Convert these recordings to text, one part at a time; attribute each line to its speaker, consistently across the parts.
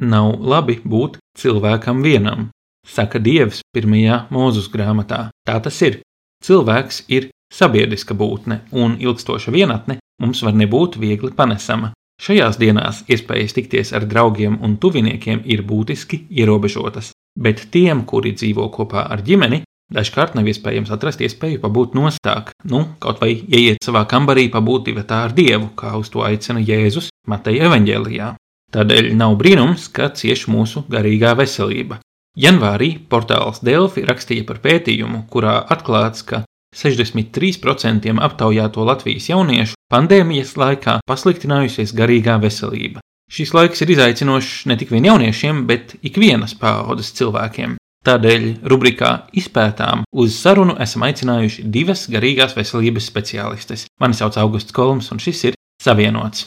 Speaker 1: Nav labi būt cilvēkam vienam, saka Dievs pirmajā mūzus grāmatā. Tā tas ir. Cilvēks ir sabiedriska būtne, un ilgstoša vienatne mums var nebūt viegli panesama. Šajās dienās iespējas tikties ar draugiem un tuviniekiem ir būtiski ierobežotas, bet tiem, kuri dzīvo kopā ar ģimeni, dažkārt nav iespējams atrast iespēju pabūt nostāk, nu, kaut vai ieiet savā kambarī, pabūt divatā ar Dievu, kā uz to aicina Jēzus Mateja evaņģēlijā. Tādēļ nav brīnums, ka cieš mūsu garīgā veselība. Janvārī portāls Delfi rakstīja par pētījumu, kurā atklāts, ka 63% aptaujāto Latvijas jauniešu pandēmijas laikā pasliktinājusies garīgā veselība. Šis laiks ir izaicinošs ne tikai jauniešiem, bet ikvienas paaudzes cilvēkiem. Tādēļ rubrikā Izpētām uz sarunu esam aicinājuši divas garīgās veselības speciālistes. Mani sauc Augusts Kolums, un šis ir Savienots.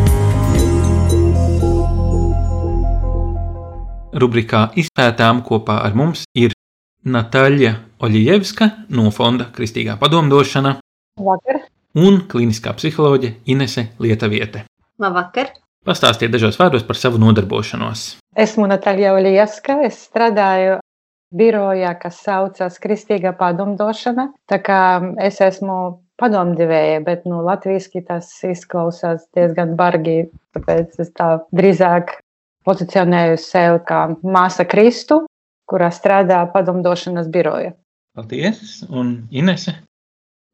Speaker 1: Rubrikā Izpētām kopā ar mums ir Natāļa Oļievska no Fonda Kristīgā padomdošana
Speaker 2: Vakar.
Speaker 1: un kliniskā psiholoģe Inese Lietaviete.
Speaker 2: Labvakar.
Speaker 1: Pastāstiet dažos vārdos par savu nodarbošanos.
Speaker 2: Esmu Natāļa Oļievska. Es strādāju birojā, kas saucas Kristīgā padomdošana. Tā kā es esmu padomdevēja, bet nu, latviešu tas izklausās diezgan bargi. Tāpēc es tā drīzāk pozicionēju sev kā māsa Kristu, kurā strādā padomdošanas biroja.
Speaker 1: Paldies! Un Inese?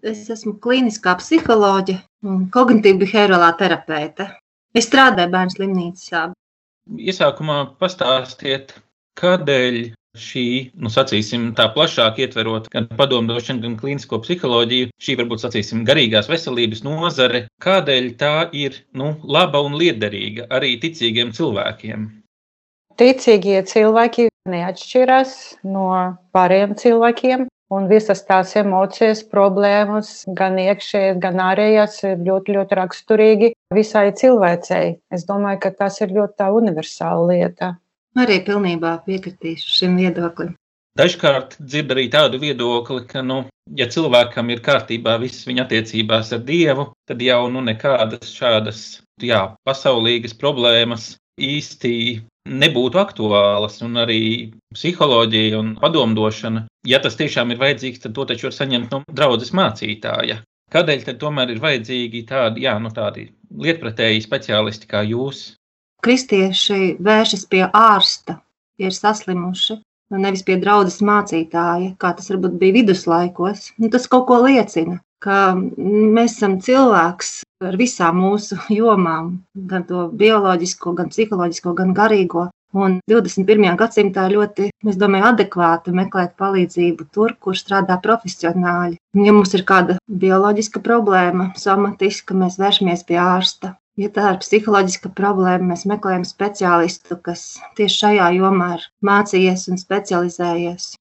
Speaker 3: Es esmu kliniskā psiholoģe un kognitīva behaviorālā terapeite. Es strādāju bērnu slimnīcā.
Speaker 1: Iesākumā pastāstiet, kādēļ šī, nu, sacīsim, tā plašāk ietverot gan padomdošanu, gan klīnisko psiholoģiju, šī varbūt, sacīsim, garīgās veselības nozare, kādēļ tā ir, nu, laba un liederīga arī ticīgiem cilvēkiem?
Speaker 2: Ticīgie cilvēki neatšķiras no pārējiem cilvēkiem. Un visas tās emocijas, problēmas, gan iekšējas, gan ārējās, ir ļoti, ļoti raksturīgi visai cilvēcei. Es domāju, ka tas ir ļoti universāla lieta.
Speaker 3: Arī pilnībā piekritīšu šim viedoklim.
Speaker 1: Dažkārt dzird arī tādu viedokli, ka, nu, ja cilvēkam ir kārtībā visas viņa attiecībās ar Dievu, tad jau nu, nekādas šādas jā, pasaulīgas problēmas īsti nebūtu aktuālas. Un arī psiholoģija un padomdošana, ja tas tiešām ir vajadzīgs, tad to taču var saņemt no draudzes mācītāja. Kādēļ tad tomēr ir vajadzīgi tādi, jā, nu, tādi lietpratēji speciālisti kā jūs?
Speaker 3: Kristieši vēršas pie ārsta, ja ir saslimuši, un nevis pie draudzes mācītāja, kā tas varbūt bija viduslaikos. Nu, tas kaut ko liecina, ka mēs esam cilvēks ar visām mūsu jomām, gan to bioloģisko, gan psiholoģisko, gan garīgo. Un 21. gadsimtā ļoti, es domāju, adekvāti meklēt palīdzību tur, kur strādā profesionāļi. Ja mums ir kāda bioloģiska problēma, somatiska, mēs vēršamies pie ārsta. Ja tā ir psiholoģiska problēma, mēs meklējam speciālistu, kas tieši šajā jomā ir mācījies un specializējies.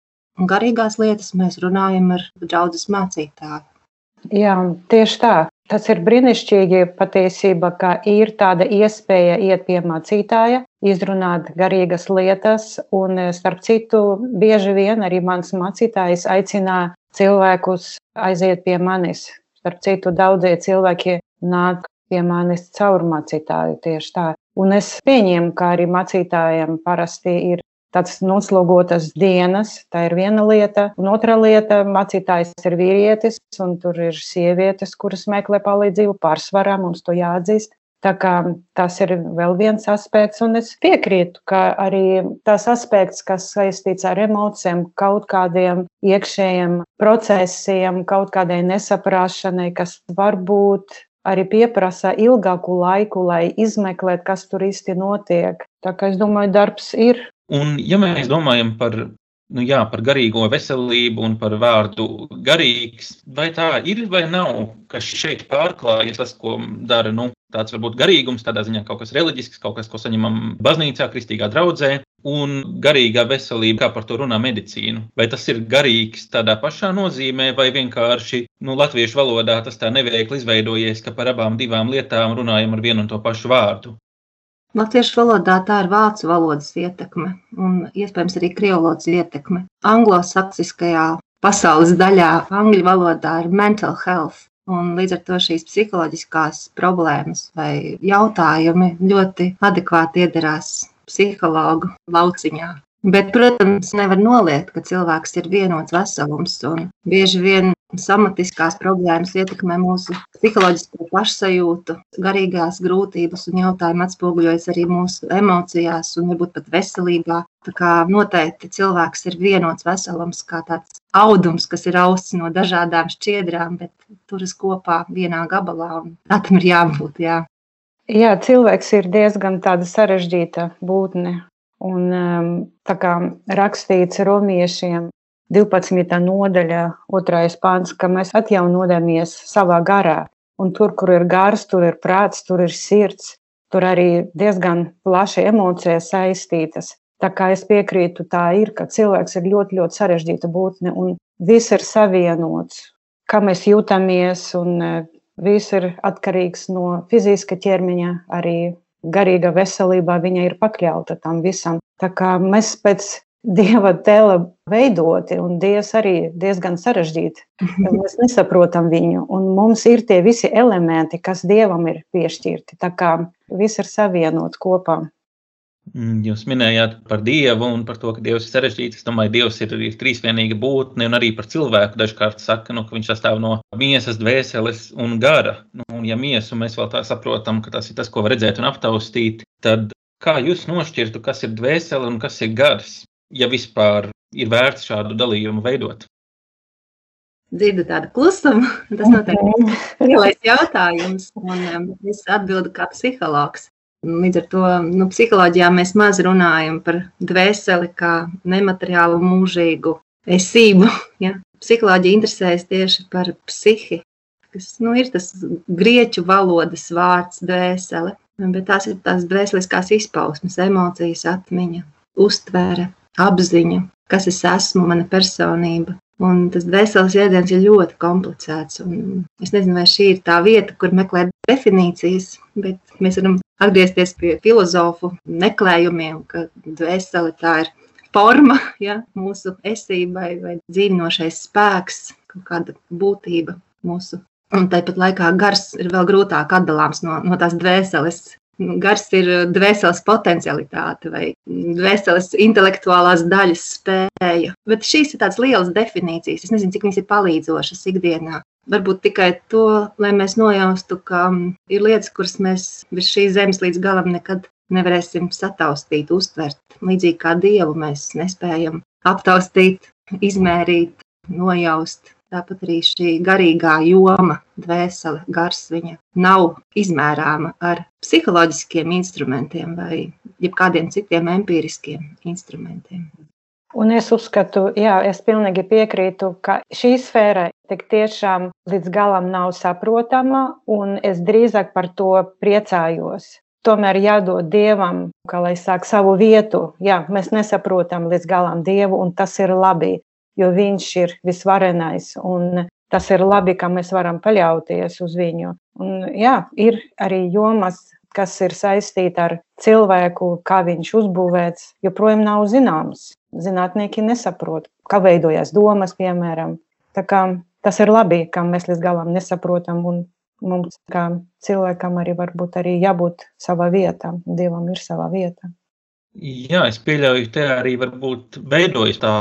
Speaker 3: Un garīgās lietas mēs runājam ar draugu mācītāju.
Speaker 2: Jā, tieši tā. Tas ir brīnišķīgi patiesībā, ka ir tāda iespēja iet pie mācītāja, izrunāt garīgas lietas, un starp citu, bieži vien arī mans mācītājs aicina cilvēkus aiziet pie manis. Starp citu, daudzie cilvēki nāk pie manis caur mācītāju tieši tā. Un es pieņemu, ka arī mācītājiem parasti ir tādas noslogotas dienas. Tā ir viena lieta. Un otra lieta - mācītājs ir vīrietis, un tur ir sievietes, kuras meklē palīdzību pārsvarā. Mums to jāatzīst. Tā kā tas ir vēl viens aspekts, un es piekrītu, ka arī tas aspekts, kas saistīts ar emocijām, kaut kādiem iekšējiem procesiem, kaut kādai nesaprāšanai, kas varbūt arī pieprasa ilgāku laiku, lai izmeklētu, kas tur īsti notiek. Tā kā es domāju, darbs ir
Speaker 1: Un, ja mēs domājam par nu jā, par garīgo veselību un par vārdu garīgs. Vai tā ir vai nav, kas šeit pārklājas tas, ko dara nu, tāds varbūt garīgums, tādā ziņā kaut kas reliģisks, kaut kas, ko saņemam baznīcā, kristīgā draudzē, un garīgā veselība, kā par to runā medicīna. Vai tas ir garīgs tādā pašā nozīmē, vai vienkārši nu, latviešu valodā tas tā neveikli izveidojies, ka par abām divām lietām runājam ar vienu un to pašu vārdu?
Speaker 3: Latviešu valodā tā ir vācu valodas ietekme un iespējams arī krievu valodas ietekme. Anglosaksiskajā pasaules daļā angļu valodā ir mental health. Un līdz ar to šīs psiholoģiskās problēmas vai jautājumi ļoti adekvāti iedarās psihologu lauciņā. Bet, protams, nevar noliegt, ka cilvēks ir vienots veselums. Bieži vien somatiskās problēmas ietekmē mūsu psiholoģisko pašsajūtu, garīgās grūtības un jautājumi atspoguļojas arī mūsu emocijās un varbūt pat veselībā. Tā kā noteikti cilvēks ir vienots veselums, kā tāds audums, kas ir austs no dažādām šķiedrām, bet turas kopā vienā gabalā un tā tam ir jābūt. Jā.
Speaker 2: Jā, cilvēks ir diezgan tāda sarežģīta būtne. Un, um, tā kā rakstīts romiešiem, 12. nodaļa, 2. pāns, ka mēs atjaunojamies savā garā. Un tur, kur ir gars, tur ir prāts, tur ir sirds, tur arī diezgan plaši emocijas saistītas. Tā kā es piekrītu, tā ir, ka cilvēks ir ļoti, ļoti sarežģīta būtne un viss ir savienots. Kā mēs jūtamies, un e, viss ir atkarīgs no fiziska ķermeņa, arī garīga veselība viņa ir pakļauta tam visam. Tā kā mēs pēc dieva tēla veidoti, un dievs arī diezgan sarežģīti. Mēs nesaprotam viņu, un mums ir tie visi elementi, kas dievam ir piešķirti. Tā kā viss ir savienots kopā.
Speaker 1: Mm, jūs minējāt par Dievu un par to, ka Dievs ir sarežģīts. Es domāju, Dievs ir, ir trīsvienīga būtne un arī par cilvēku. Dažkārt saka, nu, ka viņš sastāv no miesas, dvēseles un gara. Nu, un ja miesu mēs vēl tā saprotam, ka tas ir tas, ko var redzēt un aptaustīt, tad kā jūs nošķirtu, kas ir dvēsele un kas ir gars? Ja vispār ir vērts šādu dalījumu veidot?
Speaker 3: Dzirdu tādu klusumu. Tas noteikti ir lielais jautājums, un um, es atbildu kā psihologs. Līdz ar to nu, psiholoģijā mēs maz runājam par dvēseli kā nemateriālu mūžīgu esību. Ja? Psiholoģija interesējas tieši par psihi, kas nu, ir tas grieķu valodas vārds dvēsele, bet tās ir tās dvēseliskās izpausmes, emocijas, atmiņa, uztvere, apziņa, kas es esmu, mana personība. Un tas dvēseles jēdziens ir ļoti komplicēts. Es nezinu, vai šī ir tā vieta, kur meklēt definīcijas, bet mēs varam atgriezties pie filozofu meklējumiem, ka dvēsele tā ir forma ja, mūsu esībai vai dzīvinošais spēks, kaut kāda būtība mūsu. Un tāpat laikā gars ir vēl grūtāk atdalāms no, no tās dvēseles, Gars ir eh, dvēseles potencialitāte vai dvēseles intelektuālās daļas spēja. Bet šīs ir tādas lielas definīcijas. Es nezinu, cik viņas ir palīdzošas ikdienā. Varbūt tikai to, lai mēs nojaustu, ka mm, ir lietas, kuras mēs virs šīs zemes līdz galam nekad nevarēsim sataustīt, uztvert. Līdzīgi kā dievu mēs nespējam aptaustīt, izmērīt, nojaust. Tāpat arī šī garīgā joma, dvēsele, gars, viņa nav izmērāma ar psiholoģiskiem instrumentiem vai jebkādiem citiem empiriskiem instrumentiem.
Speaker 2: Un es uzskatu, jā, es pilnīgi piekrītu, ka šī sfēra tik tiešām līdz galam nav saprotama, un es drīzāk par to priecājos. Tomēr jādod dievam, kā lai sāk savu vietu. Jā, mēs nesaprotam līdz galam dievu, un tas ir labi jo viņš ir visvarenais. Un tas ir labi, ka mēs varam paļauties uz viņu. Un, jā, ir arī jomas, kas ir saistīta ar cilvēku, kā viņš uzbūvēts, joprojām nav zināms. Zinātnieki nesaprot, kā veidojas domas, piemēram. Tā kā tas ir labi, ka mēs līdz galam nesaprotam, mums, kā cilvēkam, arī varbūt arī jābūt savā vietā. Dievam ir sava vieta.
Speaker 1: Jā, es pieļauju, te arī varbūt veidojas tā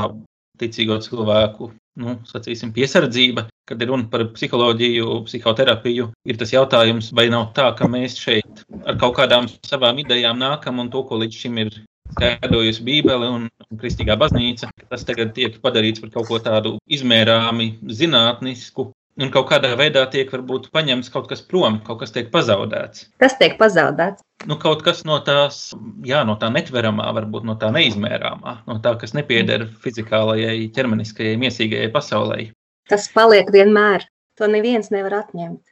Speaker 1: ticīgo cilvēku nu, sacīsim, piesardzība, kad ir runa par psiholoģiju, psihoterapiju. Ir tas jautājums, vai nav tā, ka mēs šeit ar kaut kādām savām idejām nākam un to, ko līdz šim ir skaidrojusi Bībele un, Kristīgā baznīca, tas tagad tiek padarīts par kaut ko tādu izmērāmi zinātnisku. Un kaut kādā veidā tiek varbūt paņemts kaut kas prom, kaut kas tiek pazaudēts.
Speaker 3: Tas tiek pazaudēts.
Speaker 1: Nu, kaut kas no tās, jā, no tā netveramā, varbūt no tā neizmērāmā, no tā, kas nepieder fizikālajai, ķermeniskajai, miesīgajai pasaulē.
Speaker 3: Tas paliek vienmēr. To neviens nevar atņemt.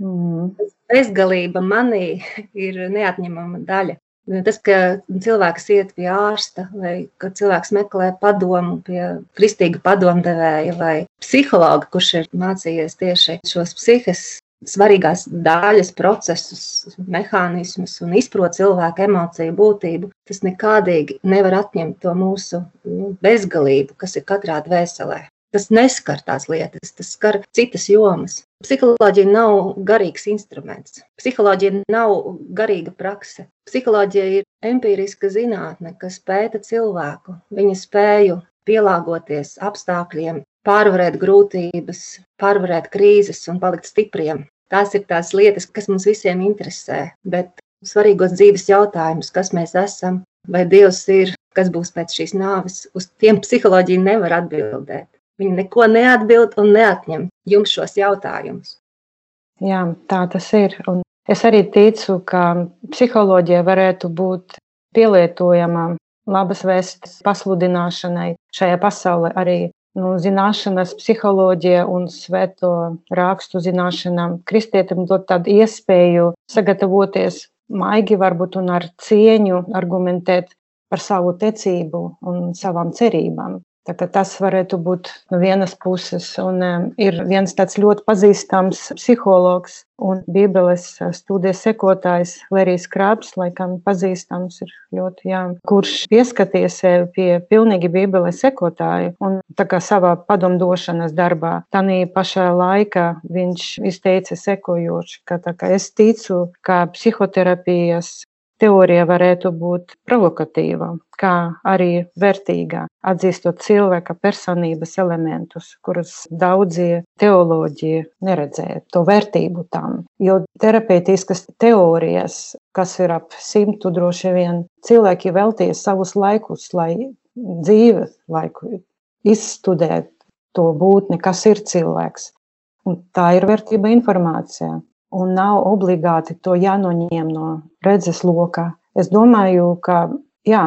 Speaker 2: Mm.
Speaker 3: Bezgalība manī ir neatņemama daļa. Tas, ka cilvēks iet pie ārsta, vai ka cilvēks meklē padomu pie kristīga padomdevēja vai psihologa, kurš ir mācījies tieši šos psihes svarīgās daļas, procesus, mehānismus un izprot cilvēku emociju būtību, tas nekādīgi nevar atņemt to mūsu nu, bezgalību, kas ir katrā dvēselē. Tas neskar tās lietas, tas skar citas jomas. Psiholoģija nav garīgs instruments. Psiholoģija nav garīga prakse. Psiholoģija ir empiriska zinātne, kas pēta cilvēku, viņa spēju pielāgoties apstākļiem, pārvarēt grūtības, pārvarēt krīzes un palikt stipriem. Tās ir tās lietas, kas mums visiem interesē. Bet svarīgos dzīves jautājumus, kas mēs esam, vai Dievs ir, kas būs pēc šīs nāves, uz tiem psiholoģija nevar atbildēt. Viņi neko neatbild un neatņem jums šos jautājumus.
Speaker 2: Jā, tā tas ir. Un es arī ticu, ka psiholoģija varētu būt pielietojama labas vēstas pasludināšanai šajā pasaulē. Arī nu, zināšanas, psiholoģija un svēto rakstu zināšanām kristietim dot tādu iespēju sagatavoties maigi, varbūt un ar cieņu argumentēt par savu ticību un savām cerībām. Tas varētu būt no vienas puses. Un, um, ir viens tāds ļoti pazīstams psihologs un Bībeles uh, studijas sekotājs, Lerijs Krāps, laikam pazīstams, ir ļoti, jā, kurš pieskaties sev pie pilnīgi Bībeles sekotāju un tā kā savā padomdošanas darbā. Tanī pašā laikā viņš izteica sekojoši, ka tā kā es ticu, ka psihoterapijas Teorija varētu būt provokatīva, kā arī vērtīga, atzīstot cilvēka personības elementus, kurus daudzi teoloģi neredzēja, to vērtību tam. Jo terapeitiskas teorijas, kas ir ap simtu droši vien, cilvēki veltīja savus laikus, lai dzīve laiku izstudētu to būtni, kas ir cilvēks. Un tā ir vērtība informācijā un nav obligāti to jānoņem no redzes lokā. Es domāju, ka jā,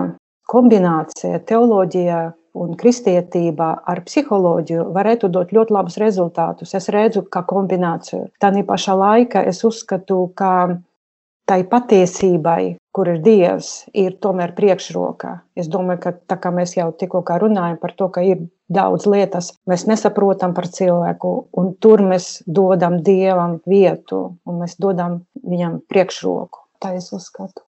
Speaker 2: kombinācija teoloģijā un kristietībā ar psiholoģiju varētu dot ļoti labus rezultātus. Es redzu, kā kombināciju. Tā pašā laikā es uzskatu, ka tai patiesībai, kur ir Dievs, ir tomēr priekšrokā. Es domāju, ka tā kā mēs jau tikko runājam par to, ka ir daudz lietas, mēs nesaprotam par cilvēku, un tur mēs dodam Dievam vietu, un mēs dodam viņam priekšroku. Tā es uzskatu.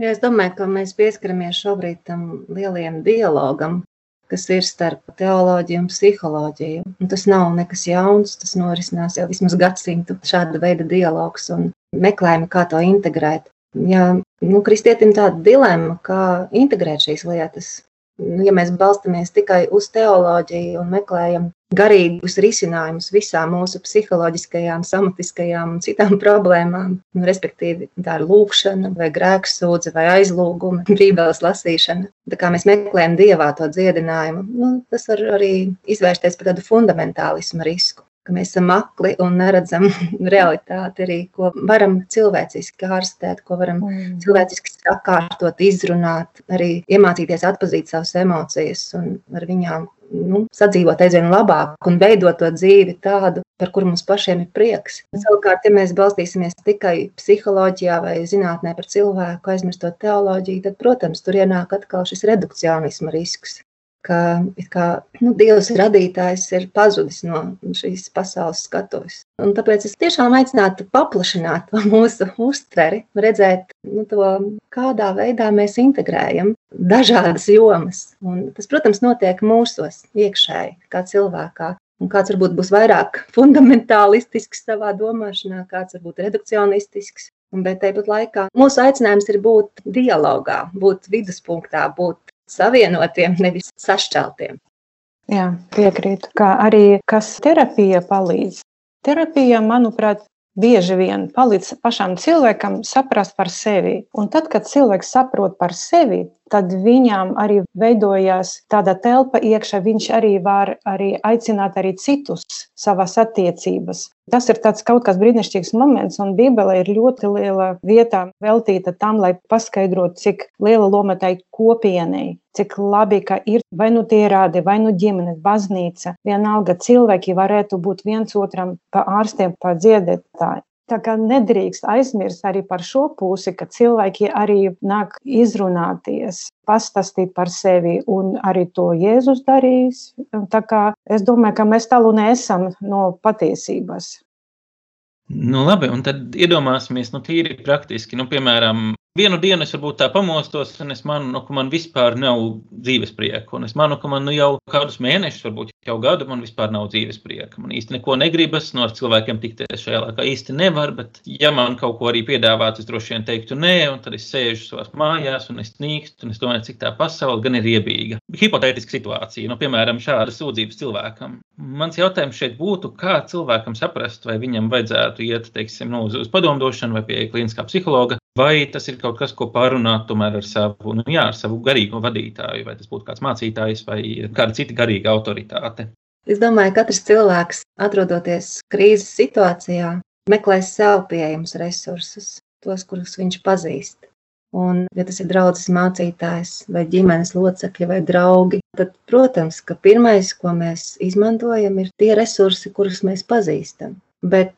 Speaker 3: Ja es domāju, ka mēs pieskaramies šobrīd tam lielajam dialogam, kas ir starp teoloģiju un psiholoģiju. Un tas nav nekas jauns, tas norisinās jau vismaz gadsimtu šāda veida dialogs un meklējumi, kā to integrēt. Ja nu, kristietim tāda dilemma, kā integrēt šīs lietas, ja mēs balstamies tikai uz teoloģiju un meklējam garīgus risinājumus visām mūsu psiholoģiskajām, somatiskajām un citām problēmām, nu, respektīvi tā ir lūkšana, vai grēksūdze, vai aizlūguma, bībeles lasīšana. Tā kā mēs meklējam dievā to dziedinājumu, nu, tas var arī izvērsties par tādu fundamentālismu risku ka mēs esam akli un neredzam realitāti arī, ko varam cilvēciski ārstēt, ko varam mm. cilvēciski sakārtot, izrunāt, arī iemācīties atpazīt savas emocijas un ar viņām nu, sadzīvot aizvien labāk un veidot to dzīvi tādu, par kuru mums pašiem ir prieks. Savukārt, ja mēs balstīsimies tikai psiholoģijā vai zinātnē par cilvēku, aizmirstot teoloģiju, tad, protams, tur ienāk atkal šis redukcionisma risks ka kā, nu, Dievs radītājs ir pazudis no šīs pasaules skatuves. Un tāpēc es tiešām aicinātu paplašināt to mūsu uztveri, redzēt, nu, to, kādā veidā mēs integrējam dažādas jomas. Un tas, protams, notiek mūsos iekšēji, kā cilvēkā. Un kāds varbūt būs vairāk fundamentālistisks savā domāšanā, kāds varbūt redukcionistisks. Bet tāpat laikā mūsu aicinājums ir būt dialogā, būt viduspunktā, būt savienotiem, nevis sašķeltiem.
Speaker 2: Jā, piekrītu. Kā arī kas terapija palīdz. Terapija, manuprāt, bieži vien palīdz pašam cilvēkam saprast par sevi. Un tad, kad cilvēks saprot par sevi, tad viņam arī veidojās tāda telpa iekšā. Viņš arī var arī aicināt arī citus savās attiecības. Tas ir kaut kas brīnišķīgs moments, un Bībele ir ļoti liela vieta veltīta tam, lai paskaidrotu, cik liela loma tai kopienai, cik labi, ka ir vai nu tie rādi, vai nu ģimenes, baznīca. Vienalga cilvēki varētu būt viens otram pa ārstiem, pa dziedētāji. Tā kā nedrīkst aizmirst arī par šo pusi, ka cilvēki arī nāk izrunāties, pastāstīt par sevi, un arī to Jēzus darīs. Tā kā es domāju, ka mēs tālu neesam no patiesības.
Speaker 1: Nu, labi, un tad iedomāsimies, nu, tīri praktiski, nu, piemēram, Vienu dienu es varbūt tā pamostos, un es manu, nu, ka man vispār nav dzīves prieka. Un es manu, ka man nu, jau kādus mēnešus, varbūt jau gadu, man vispār nav dzīves prieka. Man īsti neko negribas, no ar cilvēkiem tikties šajā laikā īsti nevar. Bet, ja man kaut ko arī piedāvātu, es droši vien teiktu nē, un tad es sēžu savā mājās, un es nīkstu, un es domāju, cik tā pasaule gan ir iebīga. Hipotētiska situācija, nu, piemēram, šāda sūdzības cilvēkam. Mans jautājums šeit būtu, kā cilvēkam saprast, vai viņam vajadzētu iet, teiksim, nu, uz, uz padomdošanu vai pie klīniskā psihologa, vai tas ir kaut kas, ko pārunāt tomēr ar savu, nu, jā, ar savu garīgo vadītāju, vai tas būtu kāds mācītājs vai kāda cita garīga autoritāte.
Speaker 3: Es domāju, ka katrs cilvēks, atrodoties krīzes situācijā, meklēs sev pieejamus resursus, tos, kurus viņš pazīst. Un, ja tas ir draugs, mācītājs, vai ģimenes locekļi, vai draugi, tad, protams, ka pirmais, ko mēs izmantojam, ir tie resursi, kurus mēs pazīstam. Bet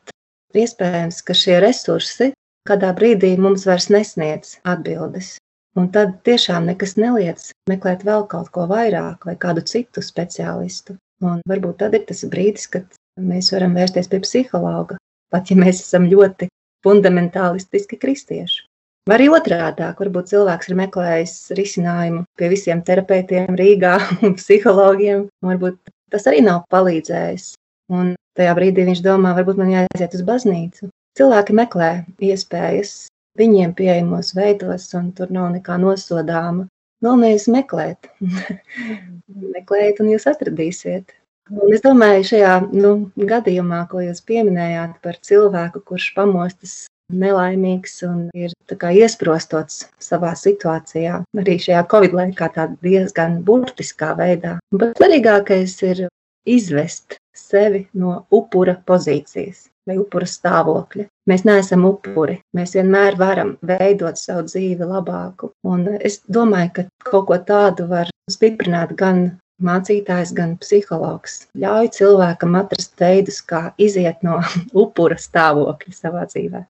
Speaker 3: iespējams, ka šie resursi kādā brīdī mums vairs nesniedz atbildes. Un tad tiešām nekas neliec meklēt vēl kaut ko vairāk vai kādu citu speciālistu. Un varbūt tad ir tas brīdis, kad mēs varam vērsties pie psihologa, pat ja mēs esam ļoti fundamentālistiski kristieši. Vai arī otrādi, varbūt cilvēks ir meklējis risinājumu pie visiem terapeitiem Rīgā un psihologiem. Varbūt tas arī nav palīdzējis. Un tajā brīdī viņš domā, varbūt man jāaiziet uz baznīcu. Cilvēki meklē iespējas viņiem pieejamos veidos, un tur nav nekā nosodāma. Ir meklēt. Meklējiet, un jūs atradīsiet. Un es domāju, šajā nu, gadījumā, ko jūs pieminējāt par cilvēku, kurš pamostas nelaimīgs un ir iesprostots savā situācijā, arī šajā covid laikā, diezgan burtiskā veidā. Bet svarīgākais ir izvest sevi no upura pozīcijas vai upura stāvokļa. Mēs neesam upuri. Mēs vienmēr varam veidot savu dzīvi labāku. Un es domāju, ka kaut ko tādu var stiprināt gan mācītājs, gan psihologs. Ļauj cilvēkam atrast veidus, kā iziet no upura stāvokļa savā dzīvē.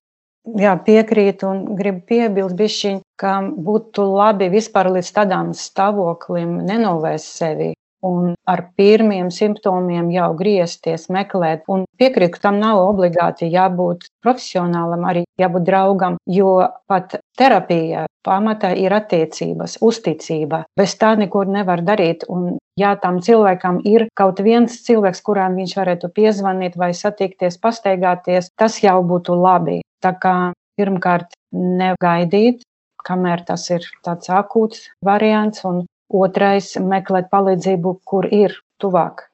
Speaker 2: Jā, piekrītu un gribu piebilst, bišķiņ, ka būtu labi vispār līdz tādām stāvoklim nenovērst sevi un ar pirmiem simptomiem jau griezties, meklēt. Un piekrītu, tam nav obligāti jābūt profesionālam, arī jābūt draugam, jo pat terapija pamatā ir attiecības, uzticība. Bez tā nekur nevar darīt. Un, ja tam cilvēkam ir kaut viens cilvēks, kurām viņš varētu piezvanīt vai satikties, pastaigāties, tas jau būtu labi. Tā kā pirmkārt negaidīt, kamēr tas ir tāds akūts variants, un Otrais - meklēt palīdzību, kur ir tuvāk.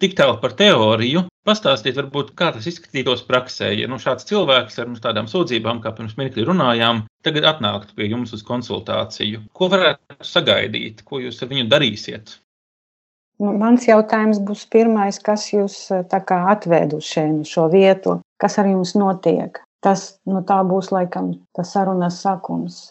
Speaker 1: Tik tālu par teoriju. Pastāstiet, varbūt, kā tas izskatītos praksē. Ja nu, šāds cilvēks ar nu, tādām sūdzībām, kā pirms mirkli runājām, tagad atnāktu pie jums uz konsultāciju, ko varētu sagaidīt, ko jūs ar viņu darīsiet?
Speaker 2: Nu, mans jautājums būs pirmais, kas jūs atved uz šo vietu, kas ar jums notiek. Tas nu, būs laikam tas sarunas sākums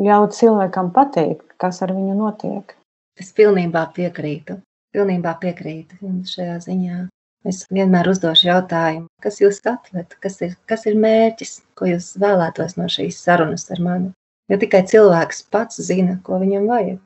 Speaker 2: ļaut cilvēkam pateikt, kas ar viņu notiek.
Speaker 3: Es pilnībā piekrītu. Pilnībā piekrītu šajā ziņā. Es vienmēr uzdošu jautājumu, kas jūs atved, kas ir, kas ir mērķis, ko jūs vēlētos no šīs sarunas ar mani. Jo tikai cilvēks pats zina, ko viņam vajag.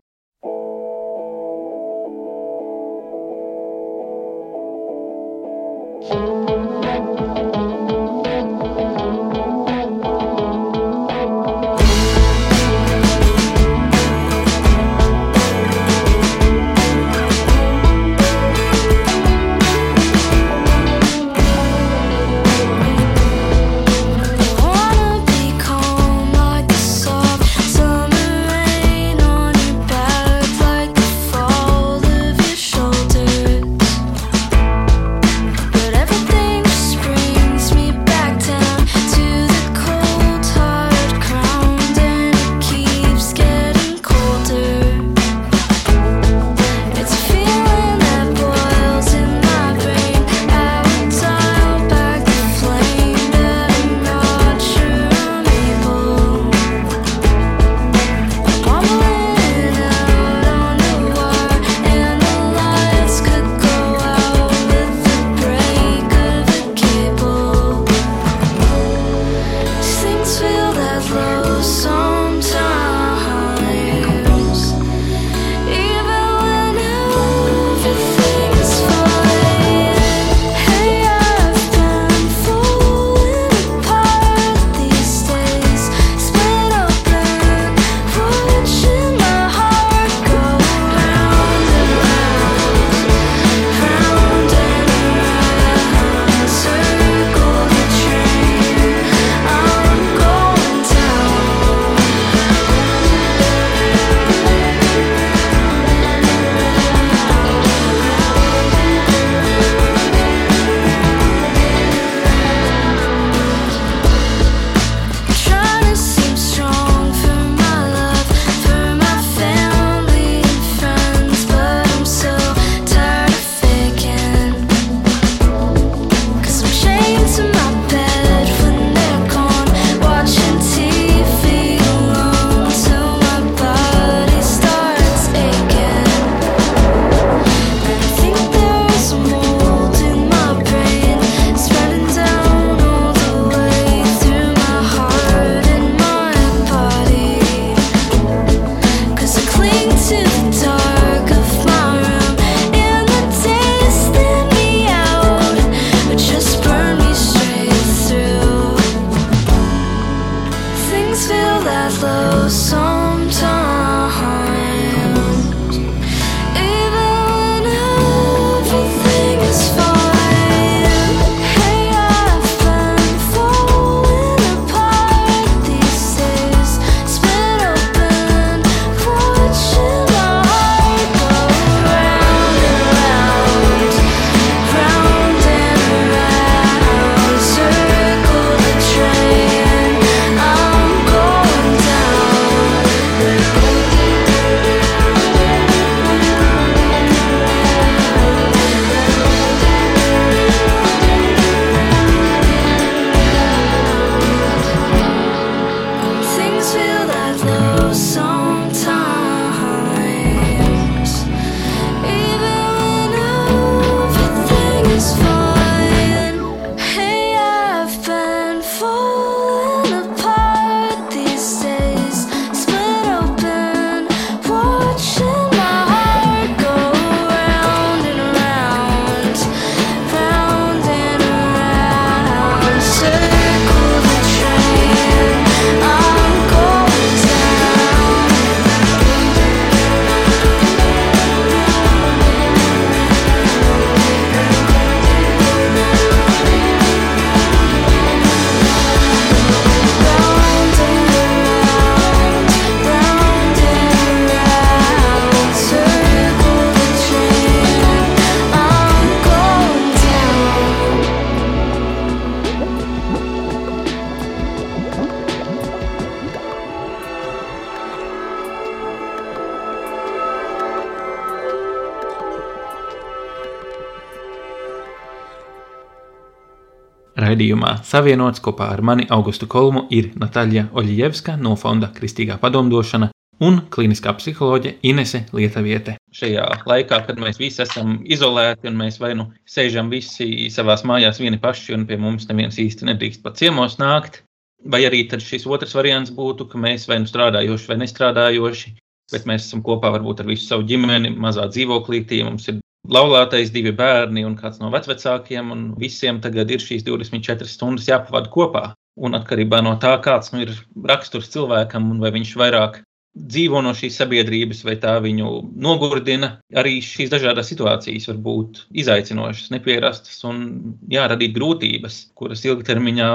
Speaker 1: Raidījumā savienots kopā ar mani Augustu Kolmu ir Natāļa Oļievska no Fonda Kristīgā padomdošana un kliniskā psiholoģe Inese Lietaviete. Šajā laikā, kad mēs visi esam izolēti un mēs vai nu sēžam visi savās mājās vieni paši un pie mums neviens īsti nedrīkst pat ciemos nākt, vai arī tad šis otrs variants būtu, ka mēs vai nu strādājoši vai nestrādājoši, bet mēs esam kopā varbūt ar visu savu ģimeni, mazā dzīvoklītī, mums ir laulātais, divi bērni un kāds no vecākiem, un visiem tagad ir šīs 24 stundas jāpavada kopā. Un atkarībā no tā, kāds nu, ir raksturs cilvēkam, un vai viņš vairāk dzīvo no šīs sabiedrības, vai tā viņu nogurdina. Arī šīs dažādas situācijas var būt izaicinošas, nepierastas un jāradīt grūtības, kuras ilgtermiņā,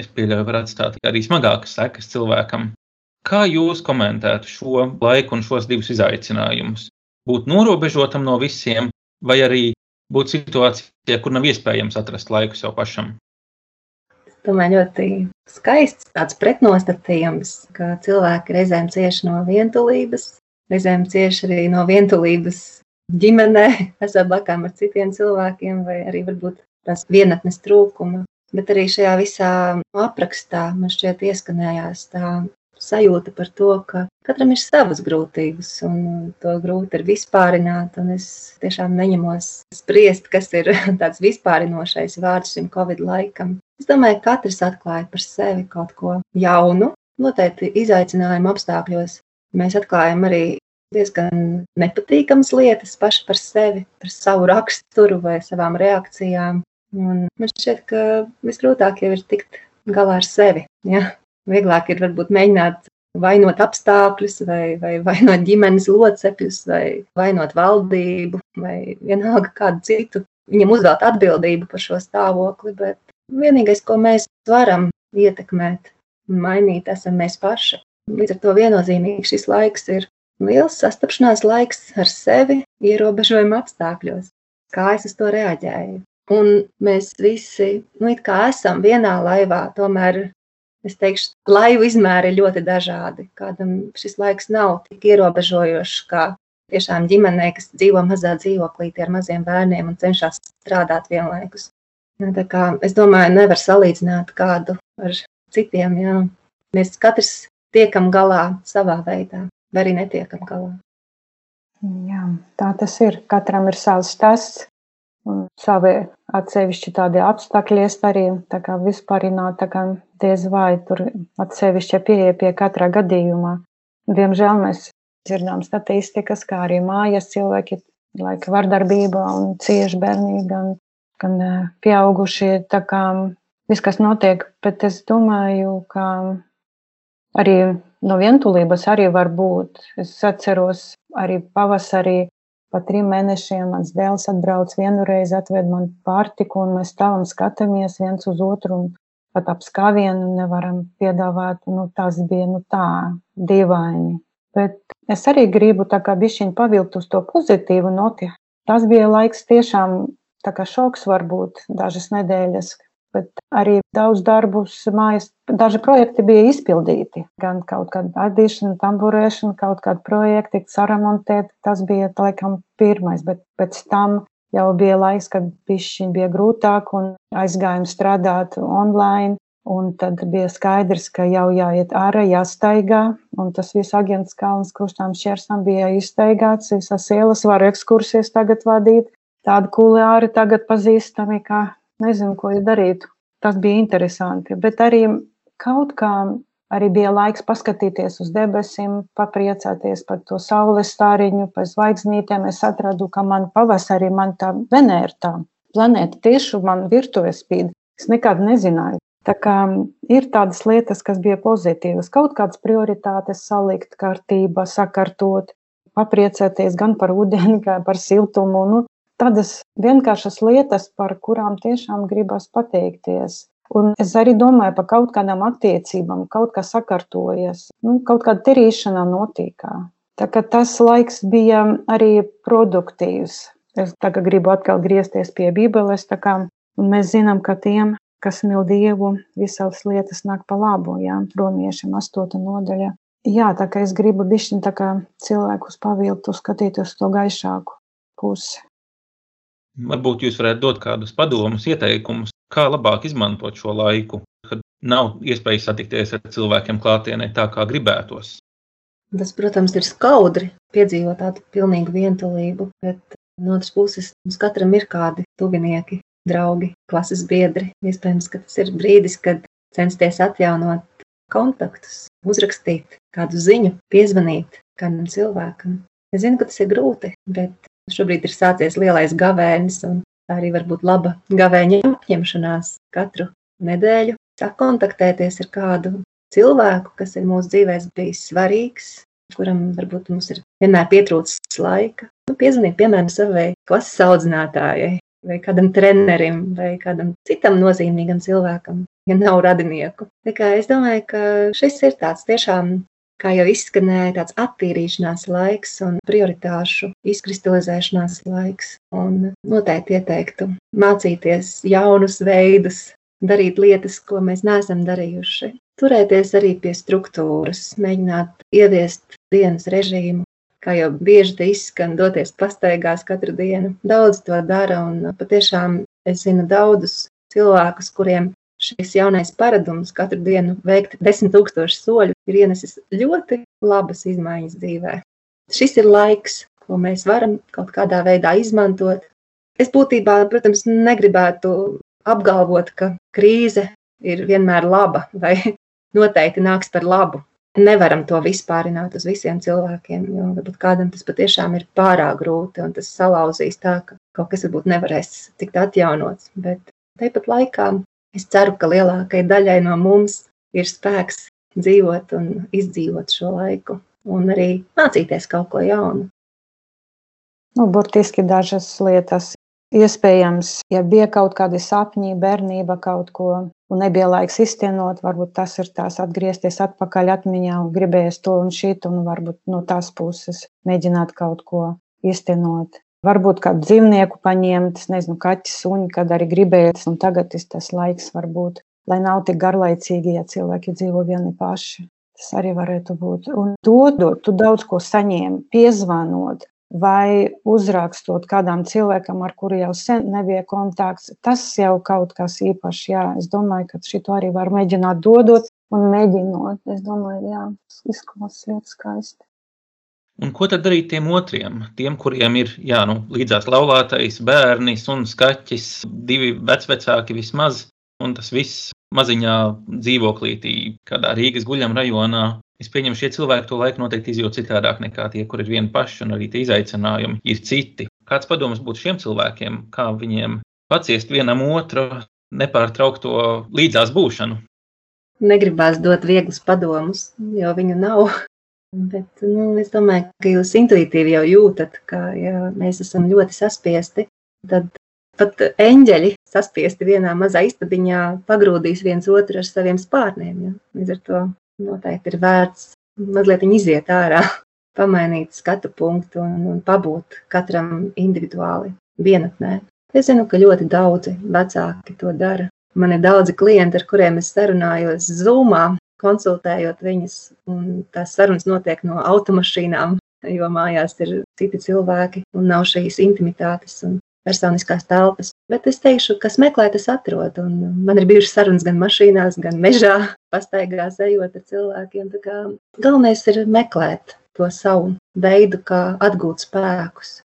Speaker 1: es pieļauju, var atstāt arī smagākas sekas cilvēkam. Kā jūs komentētu šo laiku un šos divus izaicinājumus? Būt norobežotam no visiem, vai arī būt situācijā, kur nav iespējams atrast laiku sev pašam?
Speaker 3: domāju, ļoti skaists tāds pretnostatījums, ka cilvēki reizēm cieši no vientulības, reizēm cieši arī no vientulības ģimenē, esot blakām ar citiem cilvēkiem, vai arī varbūt tās vienatnes trūkuma. Bet arī šajā visā aprakstā man šķiet ieskanējās tā sajūta par to, ka katram ir savas grūtības, un to grūti ir vispārināt. Es tiešām neņemos spriest, kas ir tāds vispārinošais vārds šim Covid laikam. Es domāju, ka katrs atklāja par sevi kaut ko jaunu. Noteikti izaicinājumu apstākļos mēs atklājam arī diezgan nepatīkamas lietas paši par sevi, par savu raksturu vai savām reakcijām. Un man šķiet, ka visgrūtāk jau ir tikt galā ar sevi. Ja? Vieglāk ir varbūt mēģināt vainot apstākļus, vai, vai vainot ģimenes locekļus, vai vainot valdību, vai vienalga kādu citu. Viņam uzvelt atbildību par šo stāvokli, bet Vienīgais, ko mēs varam ietekmēt un mainīt, esam mēs paši. Līdz ar to viennozīmīgi šis laiks ir liels sastapšanās laiks ar sevi ierobežojuma apstākļos. Kā es uz to reaģēju? Un mēs visi nu, esam vienā laivā, tomēr es teikšu, laivu izmēri ir ļoti dažādi. Kādam šis laiks nav tik ierobežojošs, kā tiešām ģimenei, kas dzīvo mazā dzīvoklītī ar maziem bērniem un cenšas strādāt vienlaikus. Nu, es domāju, nevar salīdzināt kādu ar citiem. Jā. Mēs katrs tiekam galā savā veidā, vai arī netiekam galā.
Speaker 2: Jā, tā tas ir. Katram ir savs stāsts savi atsevišķi tādi apstākļi iestarījumi. Tā kā vispārināt, tā kā diez vai tur atsevišķi pieeja pie katrā gadījumā. Diemžēl mēs dzirdām statistikas, kā arī mājas cilvēki laika vardarbība un cieši bērnīgi. Un gan pieaugušie. Tā kā viss, kas notiek, bet es domāju, ka arī no vientulības arī var būt. Es atceros arī pavasarī. Pa trim mēnešiem mans dēls atbrauc vienu reizi, atved man pārtiku, un mēs tālam skatāmies viens uz otru, un pat ap skāvienu nevaram piedāvāt. Nu, tas bija nu, tā dīvaini. Bet es arī gribu tā kā bišķiņ pavilkt uz to pozitīvu noti. Tas bija laiks tiešām Tā kā šoks var būt dažas nedēļas, bet arī daudz darbus mājas, daži projekti bija izpildīti. Gan kaut kāda adīšana, tamburēšana, kaut kādi projekti, saramontēt, tas bija laikam pirmais, bet pēc tam jau bija laiks, kad pišķiņ bija grūtāk un aizgājām strādāt online. Un tad bija skaidrs, ka jau jāiet ārā, jāstaigā. Un tas viss agents Kalns krustām šķērsām bija izstaigāts. Visas ielas var ekskursijas tagad vadīt tādi kuliāri tagad pazīstami, kā nezinu, ko darīt. Tas bija interesanti, bet arī kaut kā arī bija laiks paskatīties uz debesīm, papriecāties par to saules stāriņu, par zvaigznītēm. Es atradu, ka man pavasarī man tā Venēra tā planēta tieši man virtuvē spīd. Es nekad nezināju. Tā kā ir tādas lietas, kas bija pozitīvas, kaut kādas prioritātes salikt kārtībā, sakārtot, papriecāties gan par ūdeni, gan par siltumu. Nu, tādas vienkāršas lietas, par kurām tiešām gribas pateikties. Un es arī domāju par kaut kādām attiecībām, kaut kas sakārtojas, nu, kaut kāda tirīšana notīkā. Tā kā tas laiks bija arī produktīvs. Es tagad gribu atkal griezties pie Bībeles, kā, mēs zinām, ka tiem, kas mīl Dievu, visas lietas nāk pa labu, jā, romiešiem astota nodaļa. Jā, tā kā es gribu bišķiņ tā kā cilvēkus paviltu, skatīt uz to gaišāku pusi.
Speaker 1: Varbūt jūs varētu dot kādus padomus, ieteikumus, kā labāk izmantot šo laiku, kad nav iespējas satikties ar cilvēkiem klātienē tā, kā gribētos.
Speaker 3: Tas, protams, ir skaudri piedzīvot tādu pilnīgu vientulību, bet no otras puses mums katram ir kādi tuvinieki, draugi, klases biedri. Iespējams, ka tas ir brīdis, kad censties atjaunot kontaktus, uzrakstīt kādu ziņu, piezvanīt kādam cilvēkam. Es zinu, ka tas ir grūti, bet šobrīd ir sācies lielais gavēnis, un tā arī var būt laba gavēņa apņemšanās katru nedēļu sakontaktēties ar kādu cilvēku, kas ir mūsu dzīvēs bijis svarīgs, kuram varbūt mums ir vienmēr pietrūcis laika. Nu, piezvanīt, piemēram, savai klases audzinātājai, vai kādam trenerim, vai kādam citam nozīmīgam cilvēkam, ja nav radinieku. Tā kā es domāju, ka šis ir tāds tiešām, kā jau izskanēja, tāds attīrīšanās laiks un prioritāšu izkristalizēšanās laiks. Un noteikti ieteiktu mācīties jaunus veidus, darīt lietas, ko mēs neesam darījuši turēties arī pie struktūras, mēģināt ieviest dienas režīmu. Kā jau bieži te izskan, doties pastaigās katru dienu. Daudz to dara, un patiešām es zinu daudzus cilvēkus, kuriem šis jaunais paradums katru dienu veikt desmit tūkstošu soļu ir ienesis ļoti labas izmaiņas dzīvē. Šis ir laiks, ko mēs varam kaut kādā veidā izmantot. Es būtībā, protams, negribētu apgalvot, ka krīze ir vienmēr laba vai noteikti nāks par labu. Nevaram to vispārināt uz visiem cilvēkiem, jo varbūt kādam tas patiešām ir pārāk grūti un tas salauzīs tā, ka kaut kas varbūt nevarēs tikt atjaunots. Bet tāpat laikā es ceru, ka lielākajai daļai no mums ir spēks dzīvot un izdzīvot šo laiku un arī mācīties kaut ko jaunu.
Speaker 2: Nu, burtiski dažas lietas Iespējams, ja bija kaut kādi sapņi, bērnība kaut ko, un nebija laiks iztenot, varbūt tas ir tās atgriezties atpakaļ atmiņā un gribējies to un šit, un varbūt no tās puses mēģināt kaut ko iztenot. Varbūt kādu dzīvnieku paņemt, nezinu, kaķi, suņi, kad arī gribējies, un tagad ir tas laiks varbūt, lai nav tik garlaicīgi, ja cilvēki dzīvo vieni paši. Tas arī varētu būt. Un dodot, tu daudz ko saņēmi, piezvanot, vai uzrakstot kādam cilvēkam, ar kuru jau sen nebija kontakts. Tas jau kaut kas īpašs. Jā, es domāju, ka šito arī var mēģināt dodot un mēģinot. Es domāju, jā, tas izklausās ļoti skaisti.
Speaker 1: Un ko tad darīt tiem otriem? Tiem, kuriem ir jā, nu, līdzās laulātais, bērni, suns, kaķis, divi vecvecāki vismaz, un tas viss maziņā dzīvoklītī, kādā Rīgas guļam rajonā, Es pieņemu, šie cilvēki to laiku noteikti izjūt citādāk nekā tie, kur ir vieni paši, un arī tie izaicinājumi ir citi. Kāds padoms būtu šiem cilvēkiem, kā viņiem paciest vienam otru nepārtraukto līdzās būšanu?
Speaker 3: Negribās dot vieglus padomus, jo viņu nav. Bet nu, es domāju, ka jūs intuitīvi jau jūtat, ka ja mēs esam ļoti saspiesti. Tad pat eņģeļi saspiesti vienā mazā istabiņā pagrūdīs viens otru ar saviem spārniem. Ja? Līdz ar to noteikti ir vērts mazliet iziet ārā, pamainīt skatu punktu un, un pabūt katram individuāli vienatnē. Es zinu, ka ļoti daudzi vecāki to dara. Man ir daudzi klienti, ar kuriem es sarunājos Zoomā, konsultējot viņus, un tās sarunas notiek no automašīnām, jo mājās ir citi cilvēki un nav šīs intimitātes un personiskās telpas. Bet es teikšu, kas meklē, tas atrod. Un man ir bijušas sarunas gan mašīnās, gan mežā, pastaigās ejot ar cilvēkiem. Galvenais ir meklēt to savu veidu, kā atgūt spēkus.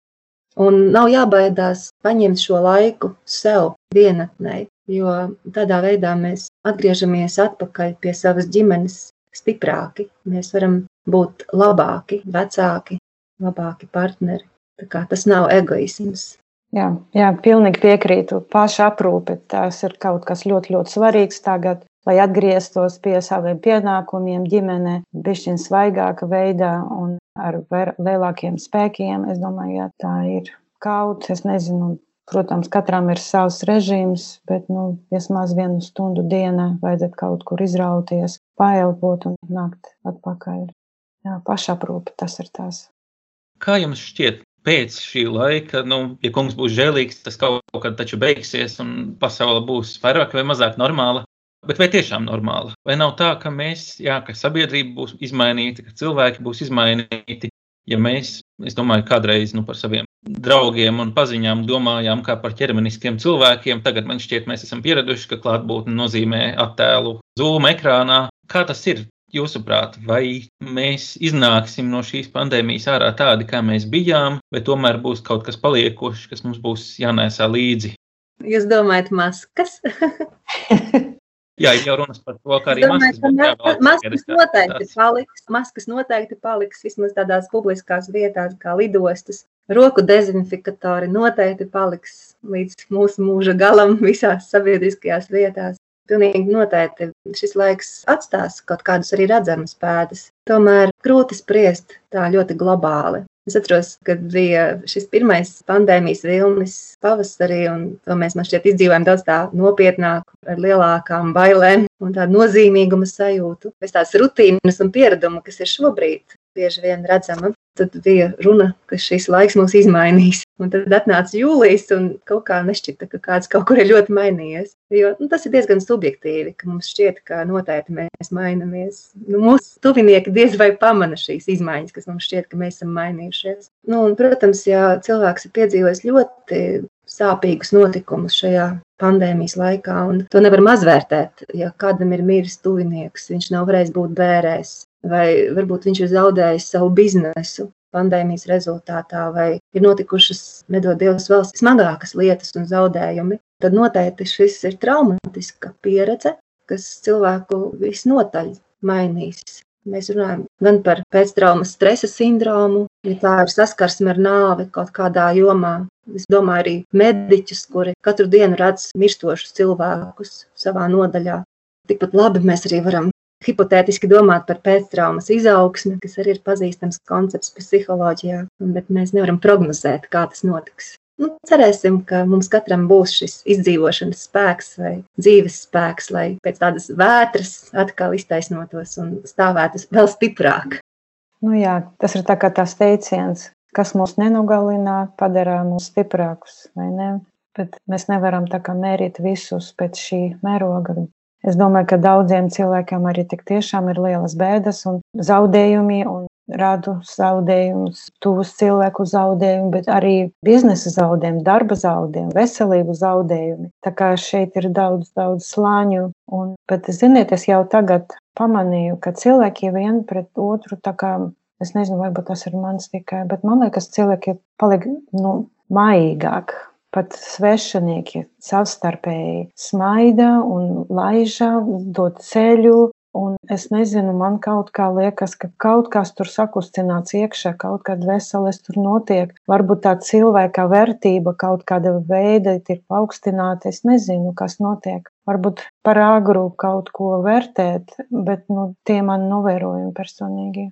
Speaker 3: Un nav jābaidās paņemt šo laiku sev vienatnē, jo tādā veidā mēs atgriežamies atpakaļ pie savas ģimenes stiprāki. Mēs varam būt labāki, vecāki, labāki partneri. Tā kā tas nav egoisms.
Speaker 2: Jā, jā, pilnīgi piekrītu. Paša aprūpe tas ir kaut kas ļoti, ļoti svarīgs tagad, lai atgrieztos pie saviem pienākumiem, ģimene, bišķiņ svaigāka veidā un ar lielākiem spēkiem. Es domāju, ja tā ir kaut, es nezinu, protams, katram ir savs režīms, bet, nu, vismaz vienu stundu dienā vajadzētu kaut kur izrauties, paelpot un nākt atpakaļ. Jā, pašaprūpe tas ir tās.
Speaker 1: Kā jums šķiet, pēc šī laika, nu, ja kungs būs žēlīgs, tas kaut kad taču beigsies un pasaule būs vairāk vai mazāk normāla. Bet vai tiešām normāla? Vai nav tā, ka mēs, jā, ka sabiedrība būs izmainīta, ka cilvēki būs izmainīti, ja mēs, es domāju, kādreiz nu, par saviem draugiem un paziņām domājām kā par ķermeniskiem cilvēkiem. Tagad man šķiet, mēs esam pieraduši, ka klātbūtne nozīmē attēlu Zoom ekrānā. Kā tas ir? Jūsuprāt, vai mēs iznāksim no šīs pandēmijas ārā tādi, kā mēs bijām, vai tomēr būs kaut kas paliekošs, kas mums būs jānēsā līdzi?
Speaker 3: Jūs domājat, maskas?
Speaker 1: Jā, jau runas par to, ka arī
Speaker 3: domāju,
Speaker 1: maskas,
Speaker 3: ka ma- maskas noteikti paliks. Maskas noteikti paliks vismaz tādās publiskās vietās, kā lidostas. Roku dezinfikatori noteikti paliks līdz mūsu mūža galam visās sabiedriskajās vietās. Pilnīgi noteikti šis laiks atstās kaut kādus arī redzamas pēdas. Tomēr grūti spriest tā ļoti globāli. Es atceros, kad bija šis pirmais pandēmijas vilnis pavasarī, un to mēs man šķiet izdzīvojam daudz tā nopietnāk, ar lielākām bailēm un tādu nozīmīguma sajūtu. Pēc tās rutīnas un piereduma, kas ir šobrīd bieži vien redzama, tad bija runa, ka šis laiks mūs izmainīs. Un tad atnāca jūlijas, un kaut kā nešķita, ka kāds kaut kur ir ļoti mainījies. Jo nu, tas ir diezgan subjektīvi, ka mums šķiet, ka noteikti mēs mainamies. Nu, mūsu tuvinieki diez vai pamana šīs izmaiņas, kas mums šķiet, ka mēs esam mainījušies. Nu, un, protams, ja cilvēks ir piedzīvojis ļoti sāpīgus notikumus šajā pandēmijas laikā, un to nevar mazvērtēt. Ja kādam ir miris tuvinieks, viņš nav varējis būt bērēs, vai varbūt viņš ir zaudējis savu biznesu pandēmijas rezultātā, vai ir notikušas, nedod Dievs, vēl smagākas lietas un zaudējumi, tad noteikti šis ir traumatiska pieredze, kas cilvēku visnotaļ mainīs. Mēs runājam gan par pēctraumas stresa sindromu, ja tā ir saskarsme ar nāvi kaut kādā jomā. Es domāju arī mediķus, kuri katru dienu redz mirstošus cilvēkus savā nodaļā. Tikpat labi mēs arī varam hipotētiski domāt par pēctraumas izaugsmi, kas arī ir pazīstams koncepts psiholoģijā, bet mēs nevaram prognozēt, kā tas notiks. Nu, cerēsim, ka mums katram būs šis izdzīvošanas spēks vai dzīves spēks, lai pēc tādas vētras atkal iztaisnotos un stāvētu vēl stiprāk.
Speaker 2: Nu jā, tas ir tā kā tās teiciens, kas mūs nenogalina, padara mūs stiprākus, vai ne? Bet mēs nevaram tā kā mērīt visus pēc šī mēroga. Es domāju, ka daudziem cilvēkiem arī tik tiešām ir lielas bēdas un zaudējumi un radu zaudējumus, tuvus cilvēku zaudējumu, bet arī biznesa zaudējumu, darba zaudējumu, veselību zaudējumi. Tā kā šeit ir daudz, daudz slāņu. Un, bet, ziniet, es jau tagad pamanīju, ka cilvēki vien pret otru tā kā, es nezinu, varbūt tas ir mans tikai, bet man liekas, cilvēki paliek, nu, maigāk, pat svešinieki savstarpēji smaida un laiža, dod ceļu. Un es nezinu, man kaut kā liekas, ka kaut kas tur sakustināts iekšā, kaut kāda veseles tur notiek. Varbūt tā cilvēka vērtība kaut kāda veida ir paaugstināta. Es nezinu, kas notiek. Varbūt par agru kaut ko vērtēt, bet nu, tie man novērojumi personīgi.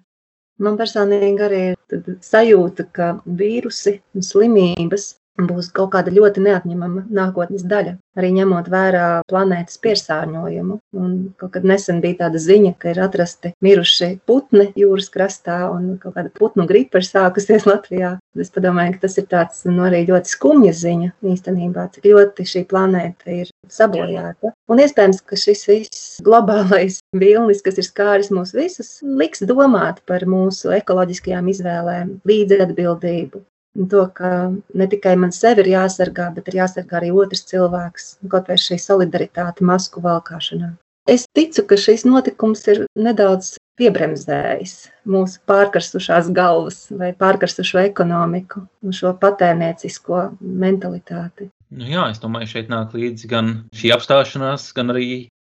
Speaker 3: Man personīgi arī ir sajūta, ka vīrusi un slimības būs kaut kāda ļoti neatņemama nākotnes daļa, arī ņemot vērā planētas piesārņojumu. Un kaut kad nesen bija tāda ziņa, ka ir atrasti miruši putni jūras krastā, un kaut kāda putnu gripa ir sākusies Latvijā. Es domāju, ka tas ir tāds nu, arī ļoti skumja ziņa īstenībā, cik ļoti šī planēta ir sabojāta. Un iespējams, ka šis viss globālais vilnis, kas ir skāris mūs visus, liks domāt par mūsu ekoloģiskajām izvēlēm, līdzatbildību, to, ka ne tikai man sevi ir jāsargā, bet ir jāsargā arī otrs cilvēks, kaut vai šī solidaritāte masku valkāšanā. Es ticu, ka šis notikums ir nedaudz piebremzējis mūsu pārkarstušās galvas vai pārkarstušo ekonomiku un šo patērniecisko mentalitāti.
Speaker 1: Nu jā, es domāju, šeit nāk līdzi gan šī apstāšanās, gan arī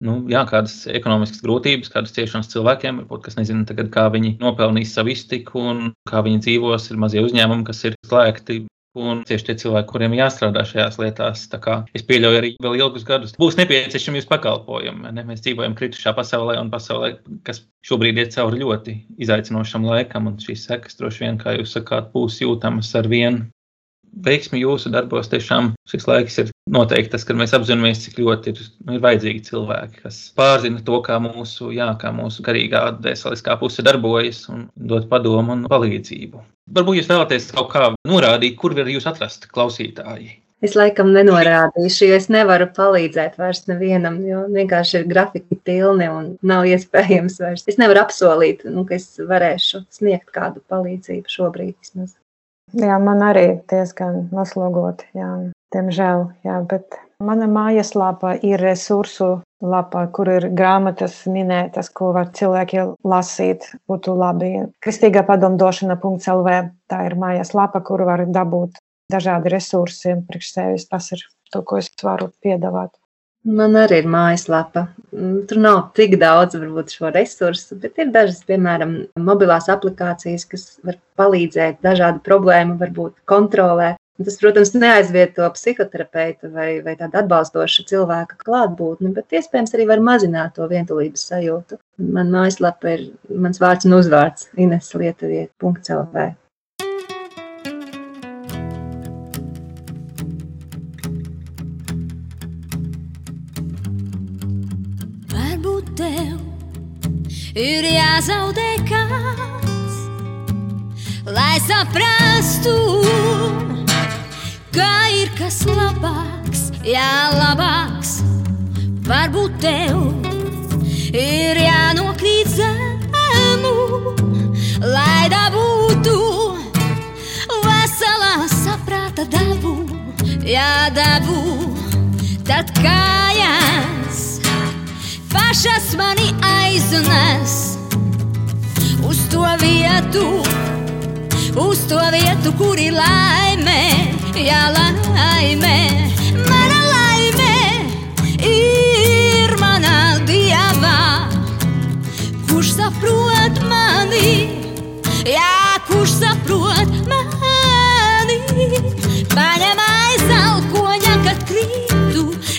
Speaker 1: nu, jā, kādas ekonomiskas grūtības, kādas ciešanas cilvēkiem, varbūt, kas nezina, tagad, kā viņi nopelnīs savu iztiku un kā viņi dzīvos. Ir mazie uzņēmumi, kas ir slēgti. Un tieši tie cilvēki, kuriem jāstrādā šajās lietās, es pieļauju arī vēl ilgus gadus, būs nepieciešami jūsu pakalpojumi. Ne? Mēs dzīvojam kritušā pasaulē, un pasaulē, kas šobrīd iet cauri ļoti izaicinošam laikam, un šīs sekas droši vien, kā jūs sakāt, būs jūtamas ar vienu veiksmi jūsu darbos tiešām šis laiks ir noteikti tas, kad mēs apzināmies, cik ļoti ir, nu, ir vajadzīgi cilvēki, kas pārzina to, kā mūsu, jā, kā mūsu garīgā dvēseliskā puse darbojas un dod padomu un palīdzību. Varbūt jūs vēlaties kaut kā norādīt, kur var jūs atrast klausītāji.
Speaker 3: Es laikam nenorādīšu, jo es nevaru palīdzēt vairs nevienam, jo vienkārši ir grafika pilni un nav iespējams vairs. Es nevaru apsolīt, nu, ka es varēšu sniegt kādu palīdzību šobrīd vismaz.
Speaker 2: Jā, man arī diezgan noslogoti, jā, diemžēl, jā, bet mana mājaslapa ir resursu lapa, kur ir grāmatas minētas, ko var cilvēki lasīt, būtu labi. Kristīgā padomdošana.lv tā ir mājaslapa, kur var dabūt dažādi resursi priekš sevis. Tas ir to, ko es varu piedāvāt.
Speaker 3: Man arī ir mājaslapa. Mm, tur nav tik daudz varbūt, šo resursu, bet ir dažas, piemēram, mobilās aplikācijas, kas var palīdzēt dažādu problēmu, varbūt kontrolē. Tas, protams, neaizvieto psihoterapeitu vai, vai tādu atbalstošu cilvēku klātbūtni, bet iespējams arī var mazināt to vientulības sajūtu. Man mājaslapa ir mans vārds un uzvārds Ines Lietuviet.lv.
Speaker 4: ir jāzaudē kāds, lai saprastu, ka ir kas labāks, jā, labāks. Varbūt tev ir jānokrīt zemu, lai dabūtu veselā saprāta dabu, jā, dabu, tad kājās pašas mani aiznes. Uz to vietu, uz to vietu, kur ir laime, jā, laime. Mana laime ir manā dievā, kurš saprot mani, jā, kurš saprot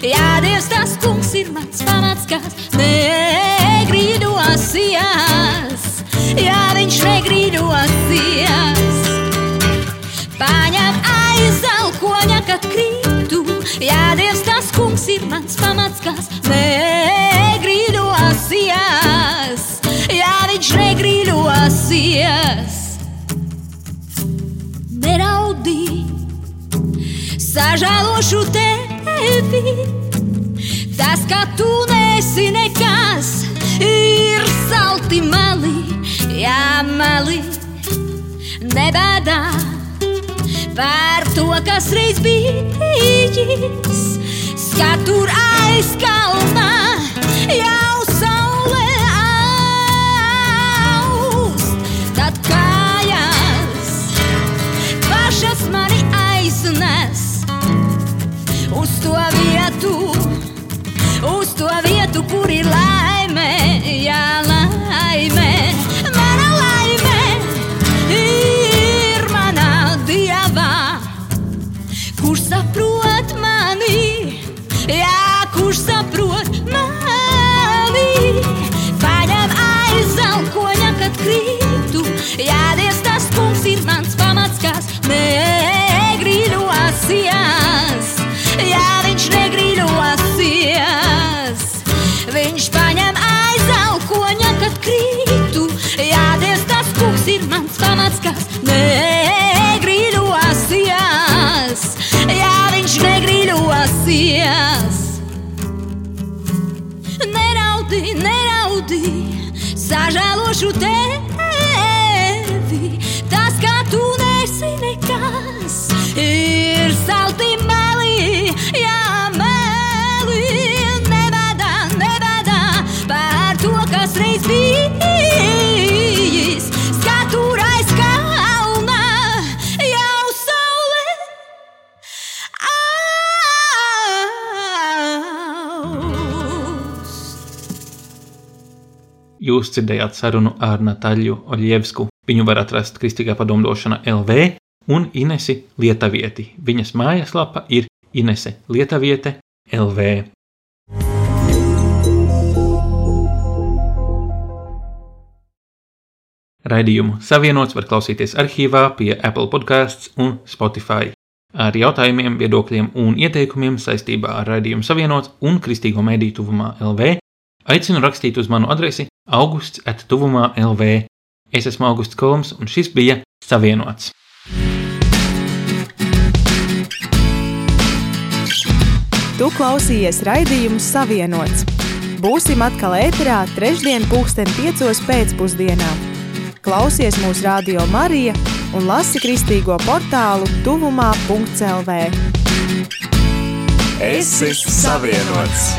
Speaker 4: jā, Dievs tas kungs ir mans pamats, kas negrīdosies, ja viņš negrīdosies. Paņem aizelkoņa, kad krītu, ja Dievs tas kungs ir mans pamats, kas negrīdosies, ja viņš negrīdosies. Neraudī, sažālošu tevi, tas, ka tu nesi nekas ir salti mali, jā, mali. Nebēdā par to, kas reiz bijis, skatur aiz kalna, jau saule aust, tad kājās pašas mani aiznes uz to vietu, uz to vietu, kur ir laika jā, negrīļosies. Neraudi, neraudi, sažēlošu tevi.
Speaker 1: Jūs dzirdējāt sarunu ar Natāļu Oļievsku. Viņu var atrast Kristīgā padomdošana LV un Inesi Lietavieti. Viņas mājaslapa ir Inese Lietaviete LV. Raidījumu savienots var klausīties arhīvā pie Apple podkāsts un Spotify. Ar jautājumiem, viedokļiem un ieteikumiem saistībā ar raidījumu savienots un Kristīgo mediju tuvumā LV aicinu rakstīt uz manu adresi augusts attuvumā LV. Es esmu Augusts Kolms un šis bija Savienots.
Speaker 5: Tu klausījies raidījumu Savienots. Būsim atkal ēterā trešdien pulksten piecos pēcpusdienā. Klausies mūsu radio Marija un lasi kristīgo portālu tuvumā.clv.
Speaker 6: Esi savienots!